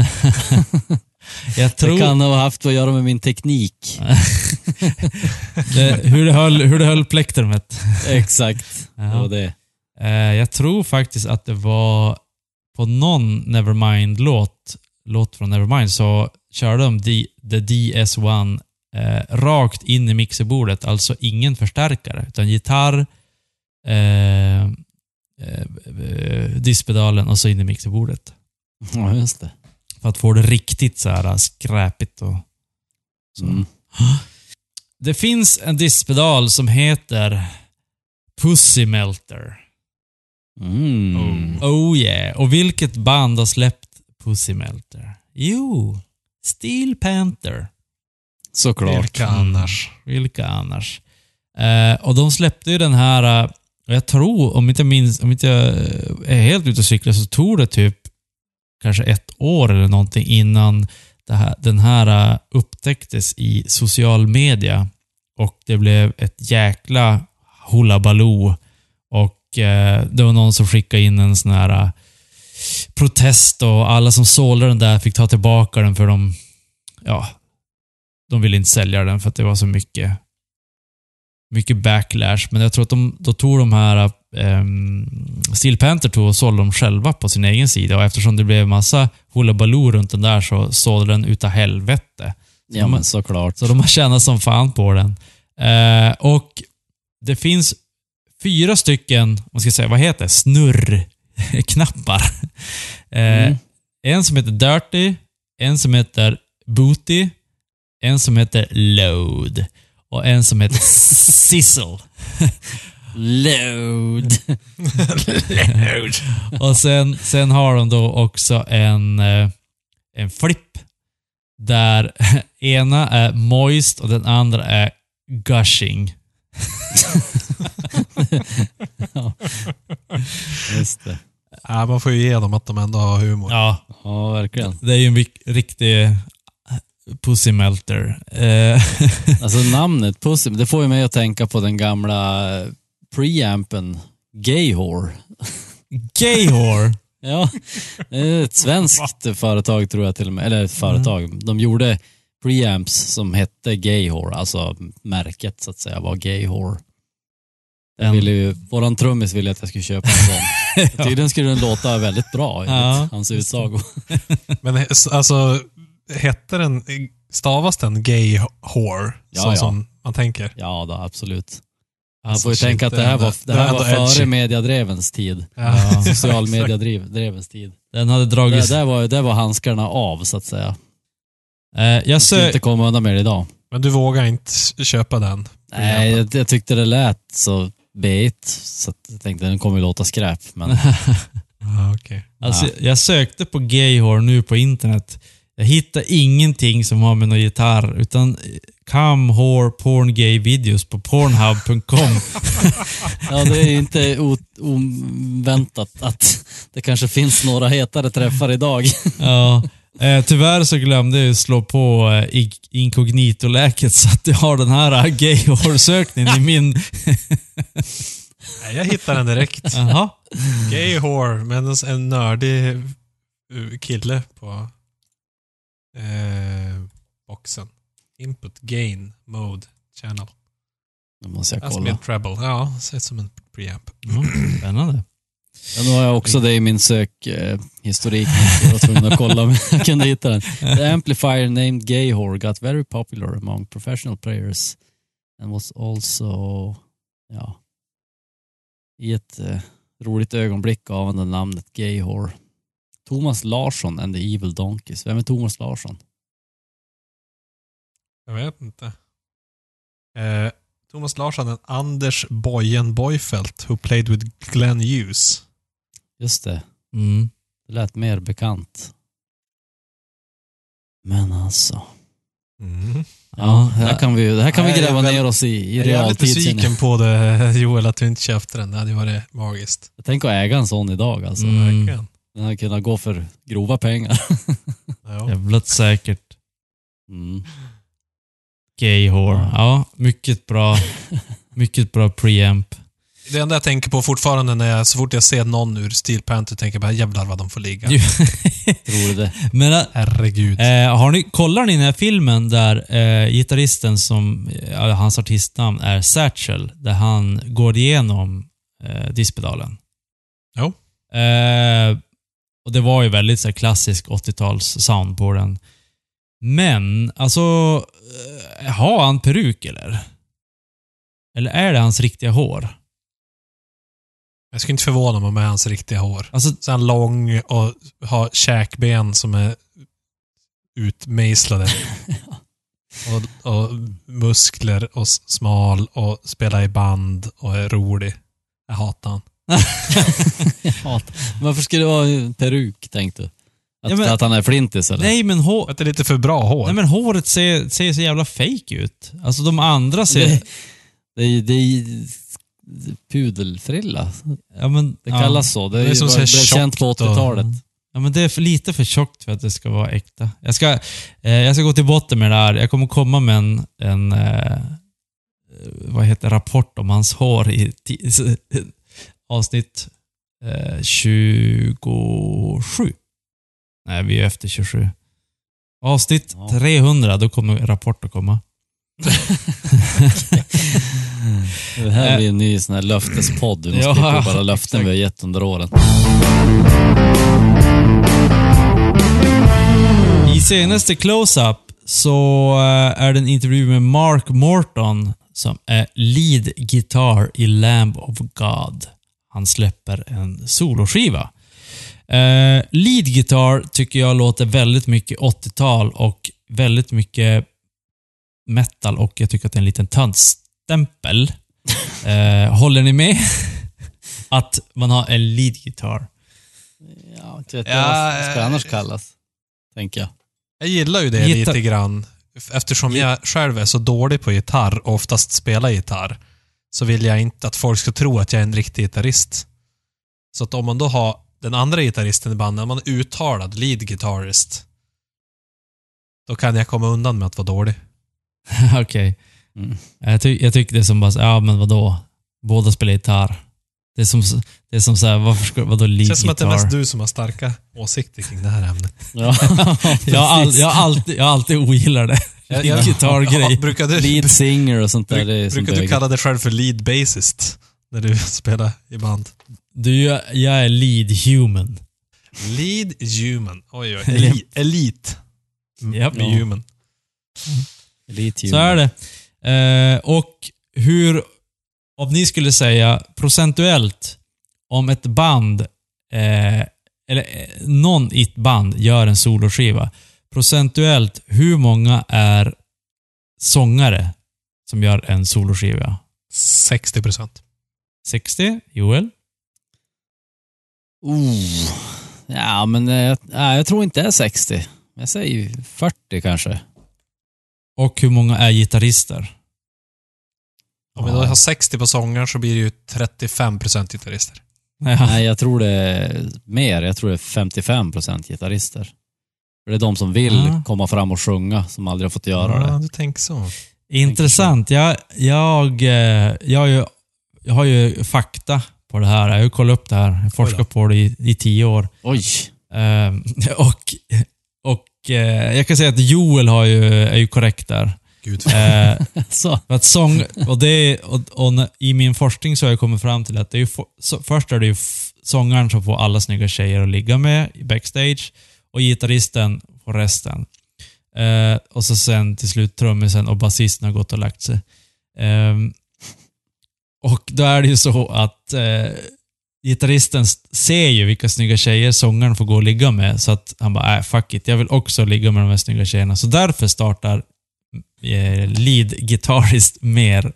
Jag Det tror... kan ha haft att göra med min teknik. [LAUGHS] det, hur, det höll, hur det höll plektrumet. Exakt. Ja. Det var det. Eh, jag tror faktiskt att det var på någon Nevermind-låt, låt från Nevermind, så körde de D, The DS1 eh, rakt in i mixerbordet. Alltså ingen förstärkare, utan gitarr, eh, eh, disspedalen och så in i mixerbordet. Ja, just det. För att få det riktigt så här skräpigt och så. Mm. [GASPS] Det finns en disspedal som heter Pussy Melter. Mm. Oh yeah. Och vilket band har släppt Pussy Melter? Jo, Steel Panther. Såklart. Vilka Mm. annars? Vilka annars? Eh, och de släppte ju den här, eh, och jag tror, om inte jag minns, om inte jag eh, är helt ute och cyklar, så tog det typ kanske ett år eller någonting innan här, den här eh, upptäcktes i social media. Och det blev ett jäkla hullabaloo. Och eh, det var någon som skickade in en sån här protest och alla som sålde den där fick ta tillbaka den för de, ja, de ville inte sälja den för att det var så mycket mycket backlash. Men jag tror att de, då tog de här um, Steel Panther tog och sålde dem själva på sin egen sida och eftersom det blev massa hullabaloo runt den där så sålde den utav helvete. Ja, men såklart. Så de har tjänat som fan på den. Eh, och det finns fyra stycken, vad ska jag säga, vad heter det? Snurrknappar. [LAUGHS] Eh, Mm. En som heter Dirty, en som heter Booty, en som heter Load och en som heter [LAUGHS] Sizzle. Load. [LAUGHS] Och sen, sen har de då också en, eh, en flipp där ena är moist och den andra är gushing. Just det. Ja, man får ju ge dem att de ändå har humor. Ja, Ja, verkligen. det är ju en riktig eh, pussy melter. Eh, [LAUGHS] Alltså namnet Pussy, det får ju mig att tänka på den gamla preampen Gay Whore. gay whore. [LAUGHS] Ja, ett svenskt företag tror jag till och med. Eller ett företag. De gjorde preamps som hette Gay Whore, alltså märket så att säga var Gay Whore. Den- ville ju, våran trummis ville att jag skulle köpa en sån. [LAUGHS] Tydligen skulle den låta väldigt bra Ja. hans utsago. [LAUGHS] Men alltså, hette den, stavas den gay whore? Ja, så ja. som man tänker. Ja då, absolut. Man Alltså, får ju shit, tänka att det det här är var, det det är här var före mediadrevens tid. Ja. [LAUGHS] Social mediadrevens tid. Den hade dragits... där, var, där var handskarna av så att säga. Eh, jag, skulle inte komma undan med det idag. Men du vågar inte köpa den? Nej, jag, jag tyckte det lät så bet så att jag tänkte den kommer ju låta skräp. Men [LAUGHS] Ja, okej. Alltså, jag sökte på gay whore nu på internet. Jag hittade ingenting som har med någon gitarr, utan come whore porn gay videos på pornhub.com. [LAUGHS] ja, det är ju inte oväntat att det kanske finns några hetare träffar idag. ja. Eh, tyvärr så glömde jag slå på eh, inkognito-läket [LAUGHS] så att jag har den här eh, gay whore-sökningen i min... [LAUGHS] Nej, jag hittade den direkt. Jaha. Gay whore, men en, en nördig eh, kille på eh, boxen. Input gain mode channel. Nu måste jag Alltså kolla. med treble. Ja, ser ut som en preamp. Ja, spännande. Ja, nu har jag också det i min sökhistorik. jag var tvungen att kolla om jag [LAUGHS] kunde hitta den. The amplifier named Gayhor got very popular among professional players and was also, ja, i ett eh, roligt ögonblick av den namnet Gayhor. Thomas Larsson and the Evil Donkeys. Vem är Thomas Larsson? Jag vet inte. Eh, Thomas Larsson än Anders Boyen Boyfelt who played with Glenn Hughes. Just det. Mm. Det lät mer bekant. Men alltså. Mm. Ja, Ja, det här kan vi, det här kan vi gräva väl- ner oss i, i Jag är realtid. jag. besviken på det, [LAUGHS] Joel, att du inte köpte den. Det hade ju varit magiskt. Jag tänker att äga en sån idag alltså. Mm. Verkligen. Den hade kunnat gå för grova pengar. [LAUGHS] Ja. Jävligt säkert. Mm. Gay whore. Ja, mycket bra. [LAUGHS] Mycket bra preamp. Det enda jag tänker på fortfarande när jag, så fort jag ser någon ur Steel Panther tänker jag bara jävlar vad de får ligga. [LAUGHS] Tror du det? Men äh, Herregud. eh, har ni, kollar ni den här filmen där eh, gitarristen som, eh, hans artistnamn är Satchel, där han går igenom eh, disspedalen? Jo. Eh, och det var ju väldigt så här, klassisk 80-tals sound på den. Men, alltså, eh, har han peruk eller? Eller är det hans riktiga hår? Jag skulle inte förvåna mig med hans riktiga hår. Alltså, Så han lång och har käkben som är utmejslade. [LAUGHS] och, och muskler och smal och spelar i band och är rolig. Jag hatar han. [LAUGHS] Jag hatar- Varför skulle det vara peruk, tänkte du? Att, Ja, men- att han är flintis eller? nej men hår... Att det är lite för bra hår. Nej men håret ser, ser så jävla fake ut. Alltså de andra ser... Det, det, är- det är pudelfrilla. ja, men, Det ja. kallas så. Det, Det är är som här känt på tjockt och- 80-talet. Ja, men det är för, lite för tjockt för att det ska vara äkta. Jag ska, eh, jag ska gå till botten med det här. Jag kommer komma med en, en eh, vad heter rapport om hans hår i [LAUGHS] avsnitt eh, 27. Nej, vi är efter 27. Avsnitt Ja. 300, då kommer rapport att komma. [LAUGHS] Det här blir en ny sån här löftespodd. Vi måste Ja, på bara löften exakt. vi har gett under åren. I senaste close-up så eh, är det en intervju med Mark Morton som är lead guitar i Lamb of God. Han släpper en soloskiva. Eh, lead guitar tycker jag låter väldigt mycket 80-tal och väldigt mycket metal och jag tycker att det är en liten tönststämpel. [LAUGHS] Eh, håller ni med? [LAUGHS] att man har en lead guitar. Ja, inte vet Ja, jag. Vad ska det eh, annars kallas? Tänker jag. Jag gillar ju det Gitar- lite grann. Eftersom jag själv är så dålig på gitarr och oftast spelar gitarr så vill jag inte att folk ska tro att jag är en riktig gitarrist. Så att om man då har den andra gitarristen i bandet, om man är uttalad lead guitarist, då kan jag komma undan med att vara dålig. [LAUGHS] Okej. Mm. Jag, ty jag tycker det är som bara, så- ja men vadå? Båda spelar gitarr. Det är som, det är som såhär, varför ska, vadå Det lead känns som att det är mest du som har starka åsikter kring det här ämnet. [LAUGHS] Ja, [LAUGHS] Jag har, all, jag, alltid, jag alltid ogillat det. Lead guitar-grej. Ja, du, Lead singer och sånt där. Det är som brukar du kalla dig själv för lead bassist när du spelar i band? Du, jag, jag är lead human. Lead human. Oj, oj. [LAUGHS] Eli- Elite. Japp. med human. Lead Så är det. Eh, och hur, om ni skulle säga procentuellt, om ett band, eh, eller eh, någon i ett band gör en soloskiva, procentuellt, hur många är sångare som gör en soloskiva? 60 procent. 60? Joel? Oh. Ja, men eh, nej, jag tror inte det är 60. Jag säger 40 kanske. Och hur många är gitarrister? Om vi då har 60 på sångaren så blir det ju 35 procent gitarrister. Ja. Nej, jag tror det är mer. Jag tror det är 55 procent gitarrister. För det är de som vill Ah. komma fram och sjunga, som aldrig har fått göra Ja, det. du tänker så. Intressant. Jag, jag, eh, jag, har ju, jag har ju fakta på det här. Jag har kollat upp det här. Jag har forskat på det i, i tio år. Oj! Ehm, [LAUGHS] och och eh, jag kan säga att Joel har ju, är ju korrekt där. Gud. Eh, [LAUGHS] Så. att sång, och det, och, och när- I min forskning så har jag kommit fram till att det är få- så, först är det ju sångaren som får alla snygga tjejer att ligga med backstage och gitarristen får resten. Eh, och så sen till slut trummisen och basisten har gått och lagt sig. Ehm, och då är det ju så att eh, gitarristen ser ju vilka snygga tjejer sångaren får gå och ligga med. Så att han bara, äh, fuck it, jag vill också ligga med de här snygga tjejerna. Så därför startar eh, lead guitarist mer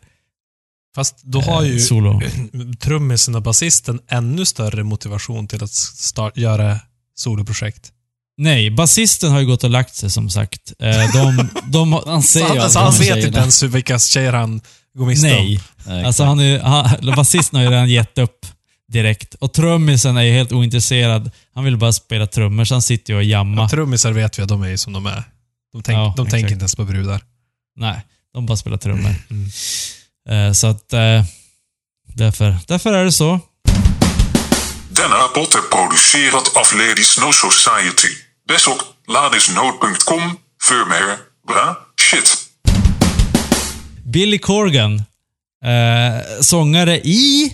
Fast då har eh, ju solo. [CLEARS THROAT] trummisen och basisten ännu större motivation till att start, göra soloprojekt. Nej, basisten har ju gått och lagt sig som sagt. Eh, de, de, Han [LAUGHS] ser Så ju han, alltså, han vet inte ens vilka tjejer han går miste om. nej. Nej, Alltså han är, han, basisten har ju redan gett upp direkt. Och trummisen är ju helt ointresserad. Han vill bara spela trummor, så han sitter ju och jammar. Ja, trummisar vet vi att de är som de är. De, tänk, Ja, de tänker inte ens på brudar. Nej, de bara spelar trummor. Mm. Eh, så att... Eh, därför, därför är det så. Denna rapport är producerat av Ladies No Society. Besok ladisnood.com för mer bra shit. Billy Corgan. Eh, sångare i...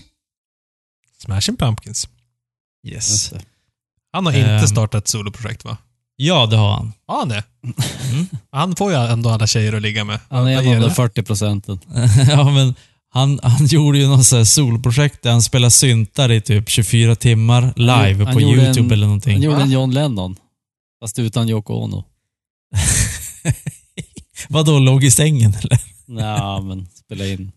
Smashing Pumpkins. Yes. Han har Ehm. inte startat ett soloprojekt va? Ja, det har han. Ja, han det. [LAUGHS] Han får ju ändå alla tjejer att ligga med. Han är Vad en ger av de det? 40 procenten. [LAUGHS] ja, men han, han gjorde ju något så här solprojekt där han spelade syntar i typ 24 timmar live Han på gjorde YouTube en- eller någonting. Han gjorde Va? en John Lennon. Fast utan Yoko Ono. [LAUGHS] Vadå, låg i sängen eller? Nej, men spela in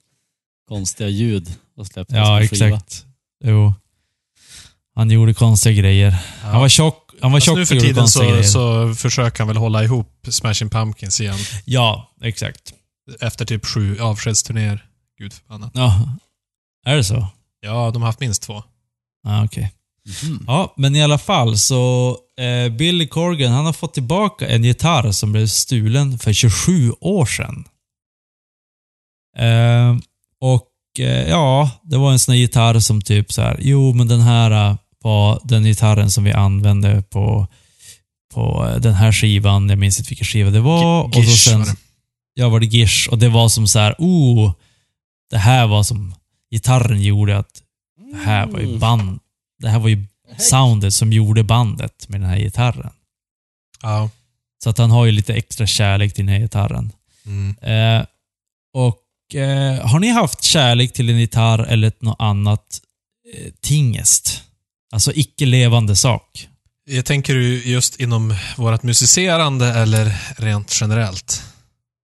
konstiga ljud och släppte Ja, exakt. Jo. Han gjorde konstiga grejer. Han var tjock, han var Fast tjock nu för tiden så, grejer. så försöker han väl hålla ihop Smashing Pumpkins igen. Ja, exakt. Efter typ sju avskedsturnéer. Gud förbannat. Ja. Är det så? Ja, de har haft minst två. Ja, okej. Mhm. Ja, men i alla fall så eh, Billy Corgan, han har fått tillbaka en gitarr som blev stulen för 27 år sedan. Eh, och eh, ja, det var en sån här gitarr som typ så här, jo men den här eh, var den gitarren som vi använde på, på den här skivan, jag minns inte vilken skiva det var. och så Gish sen, var det. Ja, var det Gish och det var som så här, oh, det här var som gitarren gjorde att det här var ju band. Det här var ju soundet som gjorde bandet med den här gitarren. Ja. Så att han har ju lite extra kärlek till den här gitarren. Mm. Eh, och eh, har ni haft kärlek till en gitarr eller ett något annat eh, tingest? Alltså icke-levande sak. Jag tänker du just inom vårt musicerande eller rent generellt?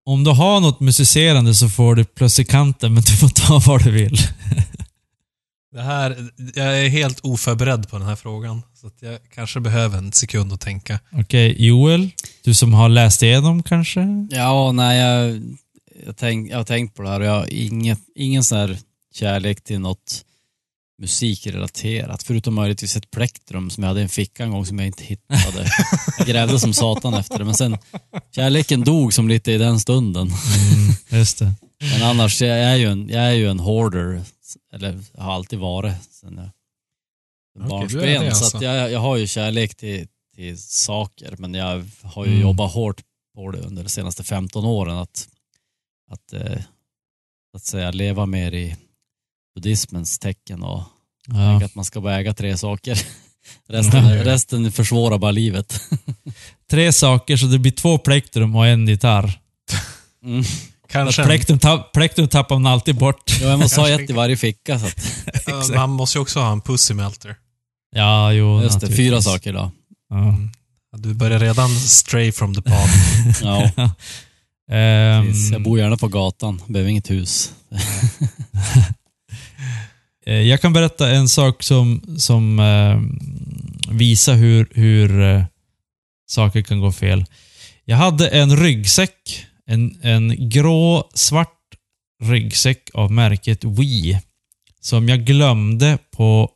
Om du har något musicerande så får du plus i kanten, men du får ta [LAUGHS] vad du vill. Det här, jag är helt oförberedd på den här frågan. Så att jag kanske behöver en sekund att tänka. Okej, Joel? Du som har läst igenom kanske? Ja, nej, jag, jag, tänk, jag har tänkt på det här och jag har inget, ingen sån här kärlek till något musikrelaterat. Förutom möjligtvis ett plektrum som jag hade i en ficka en gång som jag inte hittade. Jag grävde som satan efter det, men sen kärleken dog som lite i den stunden. Mm, just det. Men annars, jag är ju en, jag är ju en hoarder. Eller har alltid varit sen jag Okej, barnsben. Så alltså. att jag, jag har ju kärlek till, till saker, men jag har ju Mm. jobbat hårt på det under de senaste 15 åren. Att, att, eh, att säga leva mer i buddhismens tecken och Ja. att man ska bara äga tre saker. [LAUGHS] Resten, resten försvårar bara livet. [LAUGHS] Tre saker, så det blir två plektrum och en gitarr. [LAUGHS] Mm. Kanske Plektrum, tapp, plektrum tappar man alltid bort. Ja, jag måste ha ett i varje ficka. Så att, man måste ju också ha en pussy melter. Ja, jo. just det, fyra saker då. Ja, Du börjar redan stray from the pod. Ja, precis. jag bor gärna på gatan, behöver inget hus. [LAUGHS] eh, jag kan berätta en sak som, som eh, visar hur, hur eh, saker kan gå fel. Jag hade en ryggsäck, en, en grå svart ryggsäck av märket Wii som jag glömde på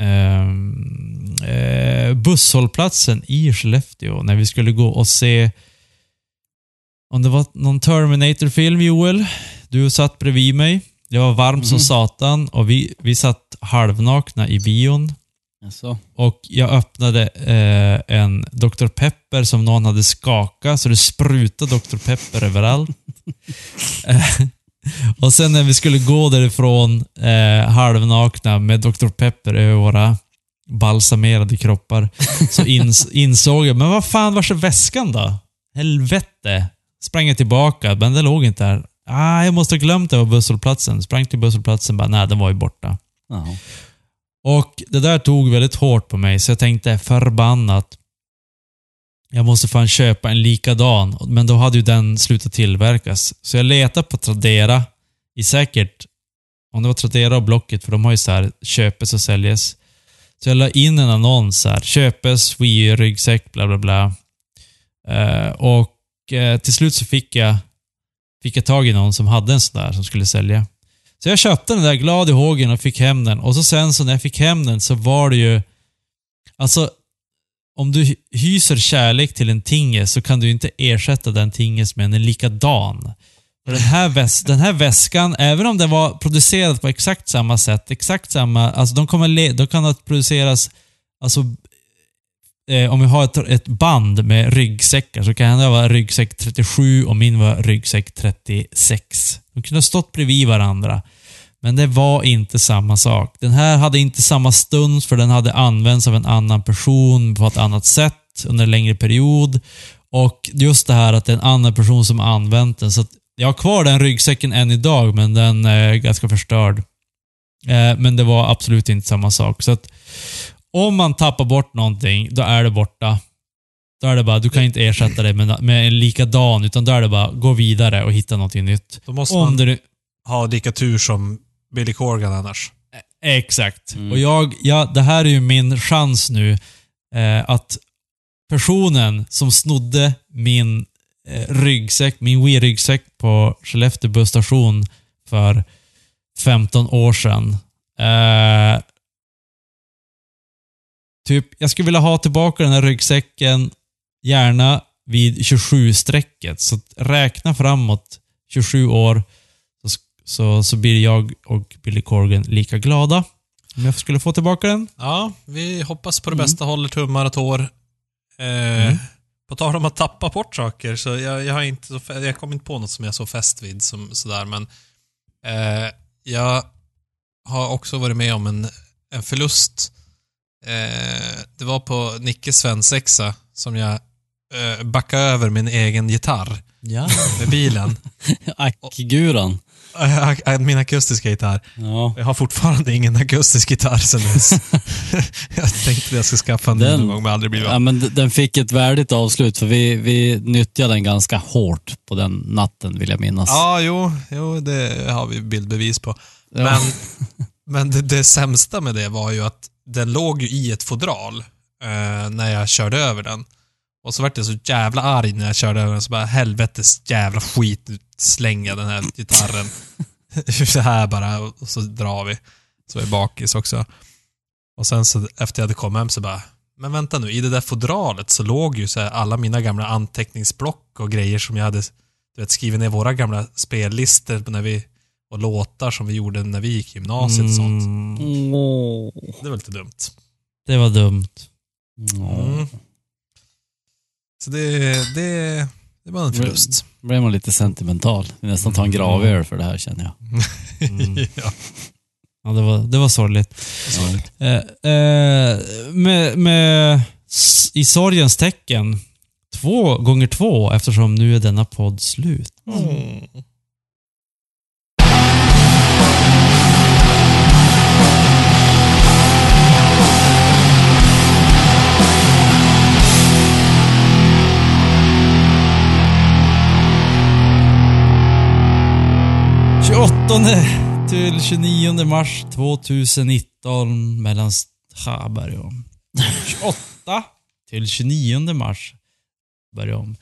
ehm, eh, busshållplatsen i Skellefteå när vi skulle gå och se om det var någon Terminator-film, Joel. Du satt bredvid mig. Det var varmt som Mhm. satan och vi, vi satt halvnakna i bion. Alltså, Och jag öppnade eh, en Dr. Pepper som någon hade skakat så det sprutade Dr. Pepper överallt. [LAUGHS] Eh, och sen när vi skulle gå därifrån eh, halvnakna med Dr. Pepper över våra balsamerade kroppar så ins [LAUGHS] insåg jag, men vad fan, var är väskan då? Helvete! Sprang jag tillbaka, men den låg inte där. Ah, jag måste ha glömt det på busshållplatsen. Sprang till busshållplatsen, bara nej, den var ju borta. ja. Och det där tog väldigt hårt på mig, så jag tänkte förbannat. Jag måste fan köpa en likadan, men då hade ju den slutat tillverkas. Så jag letade på Tradera i säkert om det var Tradera och Blocket, för de har ju så här köpes och säljes. Så jag la in en annons här, köpes, Wii ryggsäck, bla bla bla. Eh, och Eh, till slut så fick jag, fick jag tag i någon som hade en sån där som skulle sälja. Så jag köpte den där glad i hågen och fick hem den. Och så sen så när jag fick hem den så var det ju... Alltså, om du hyser kärlek till en tinges så kan du inte ersätta den tinges med en likadan. Den här, väs den här väskan, även om den var producerad på exakt samma sätt, exakt samma, alltså de kommer le- de kan produceras, alltså eh, om vi har ett, ett band med ryggsäckar så kan det vara ryggsäck 37 och min var ryggsäck 36. De kunde ha stått bredvid varandra. Men det var inte samma sak. Den här hade inte samma stuns för den hade använts av en annan person på ett annat sätt under en längre period. Och just det här att det är en annan person som använt den. Så att jag har kvar den ryggsäcken än idag, men den är ganska förstörd. Eh, men det var absolut inte samma sak. Så att om man tappar bort någonting, då är det borta. Då är det bara, du kan inte ersätta det med, med en likadan, utan då är det bara, gå vidare och hitta någonting nytt. Då måste Om man det, ha lika tur som Billy Corgan annars. Exakt. Mm. Och jag, ja, det här är ju min chans nu eh, att personen som snodde min eh, ryggsäck, min Wii-ryggsäck på Skellefteå busstation för 15 år sedan. Eh, typ, jag skulle vilja ha tillbaka den här ryggsäcken, gärna vid 27-strecket. Så räkna framåt 27 år så, så, så blir jag och Billy Corgan lika glada. Om jag skulle få tillbaka den. Ja, vi hoppas på det Mm. bästa, håller tummar och tår. Eh, På tal om att tappa bort saker, så jag, jag har inte så, jag kom inte på något som jag är så fäst vid som sådär, men eh, jag har också varit med om en, en förlust. Eh, det var på Nickes svensexa som jag eh, backade över min egen gitarr Ja. med bilen. [LAUGHS] Ackguran. Eh, min akustiska gitarr. Ja. Jag har fortfarande ingen akustisk gitarr sen dess. [LAUGHS] jag tänkte att jag ska skaffa en Den- någon gång, men aldrig blivit ja, men den fick ett värdigt avslut för vi, vi nyttjade den ganska hårt på den natten vill jag minnas. Ja, jo, jo, det har vi bildbevis på. Ja. Men, [LAUGHS] men det, det sämsta med det var ju att den låg ju i ett fodral eh, när jag körde över den. Och så vart jag så jävla arg när jag körde över den, så bara helvetes jävla skit, nu slänger jag den här gitarren. [LAUGHS] så här bara, och så drar vi. Så är jag bakis också. Och sen så efter jag hade kommit hem så bara, men vänta nu, i det där fodralet så låg ju så här alla mina gamla anteckningsblock och grejer som jag hade du vet, skrivit ner våra gamla spellistor när vi, och låtar som vi gjorde när vi gick i gymnasiet och sånt. Mm. Det var lite dumt. det var dumt. Mm. Så det, det, det var en förlust. Då blev man lite sentimental. Vi nästan tar en gravöl för det här känner jag. Mm. [LAUGHS] ja. Ja, det var, det var sorgligt. sorgligt. Eh, eh, med, med, I sorgens tecken, två gånger två eftersom nu är denna podd slut. Mm. 28 till 29 mars 2019 mellan börja om. 28 till 29 mars börja om.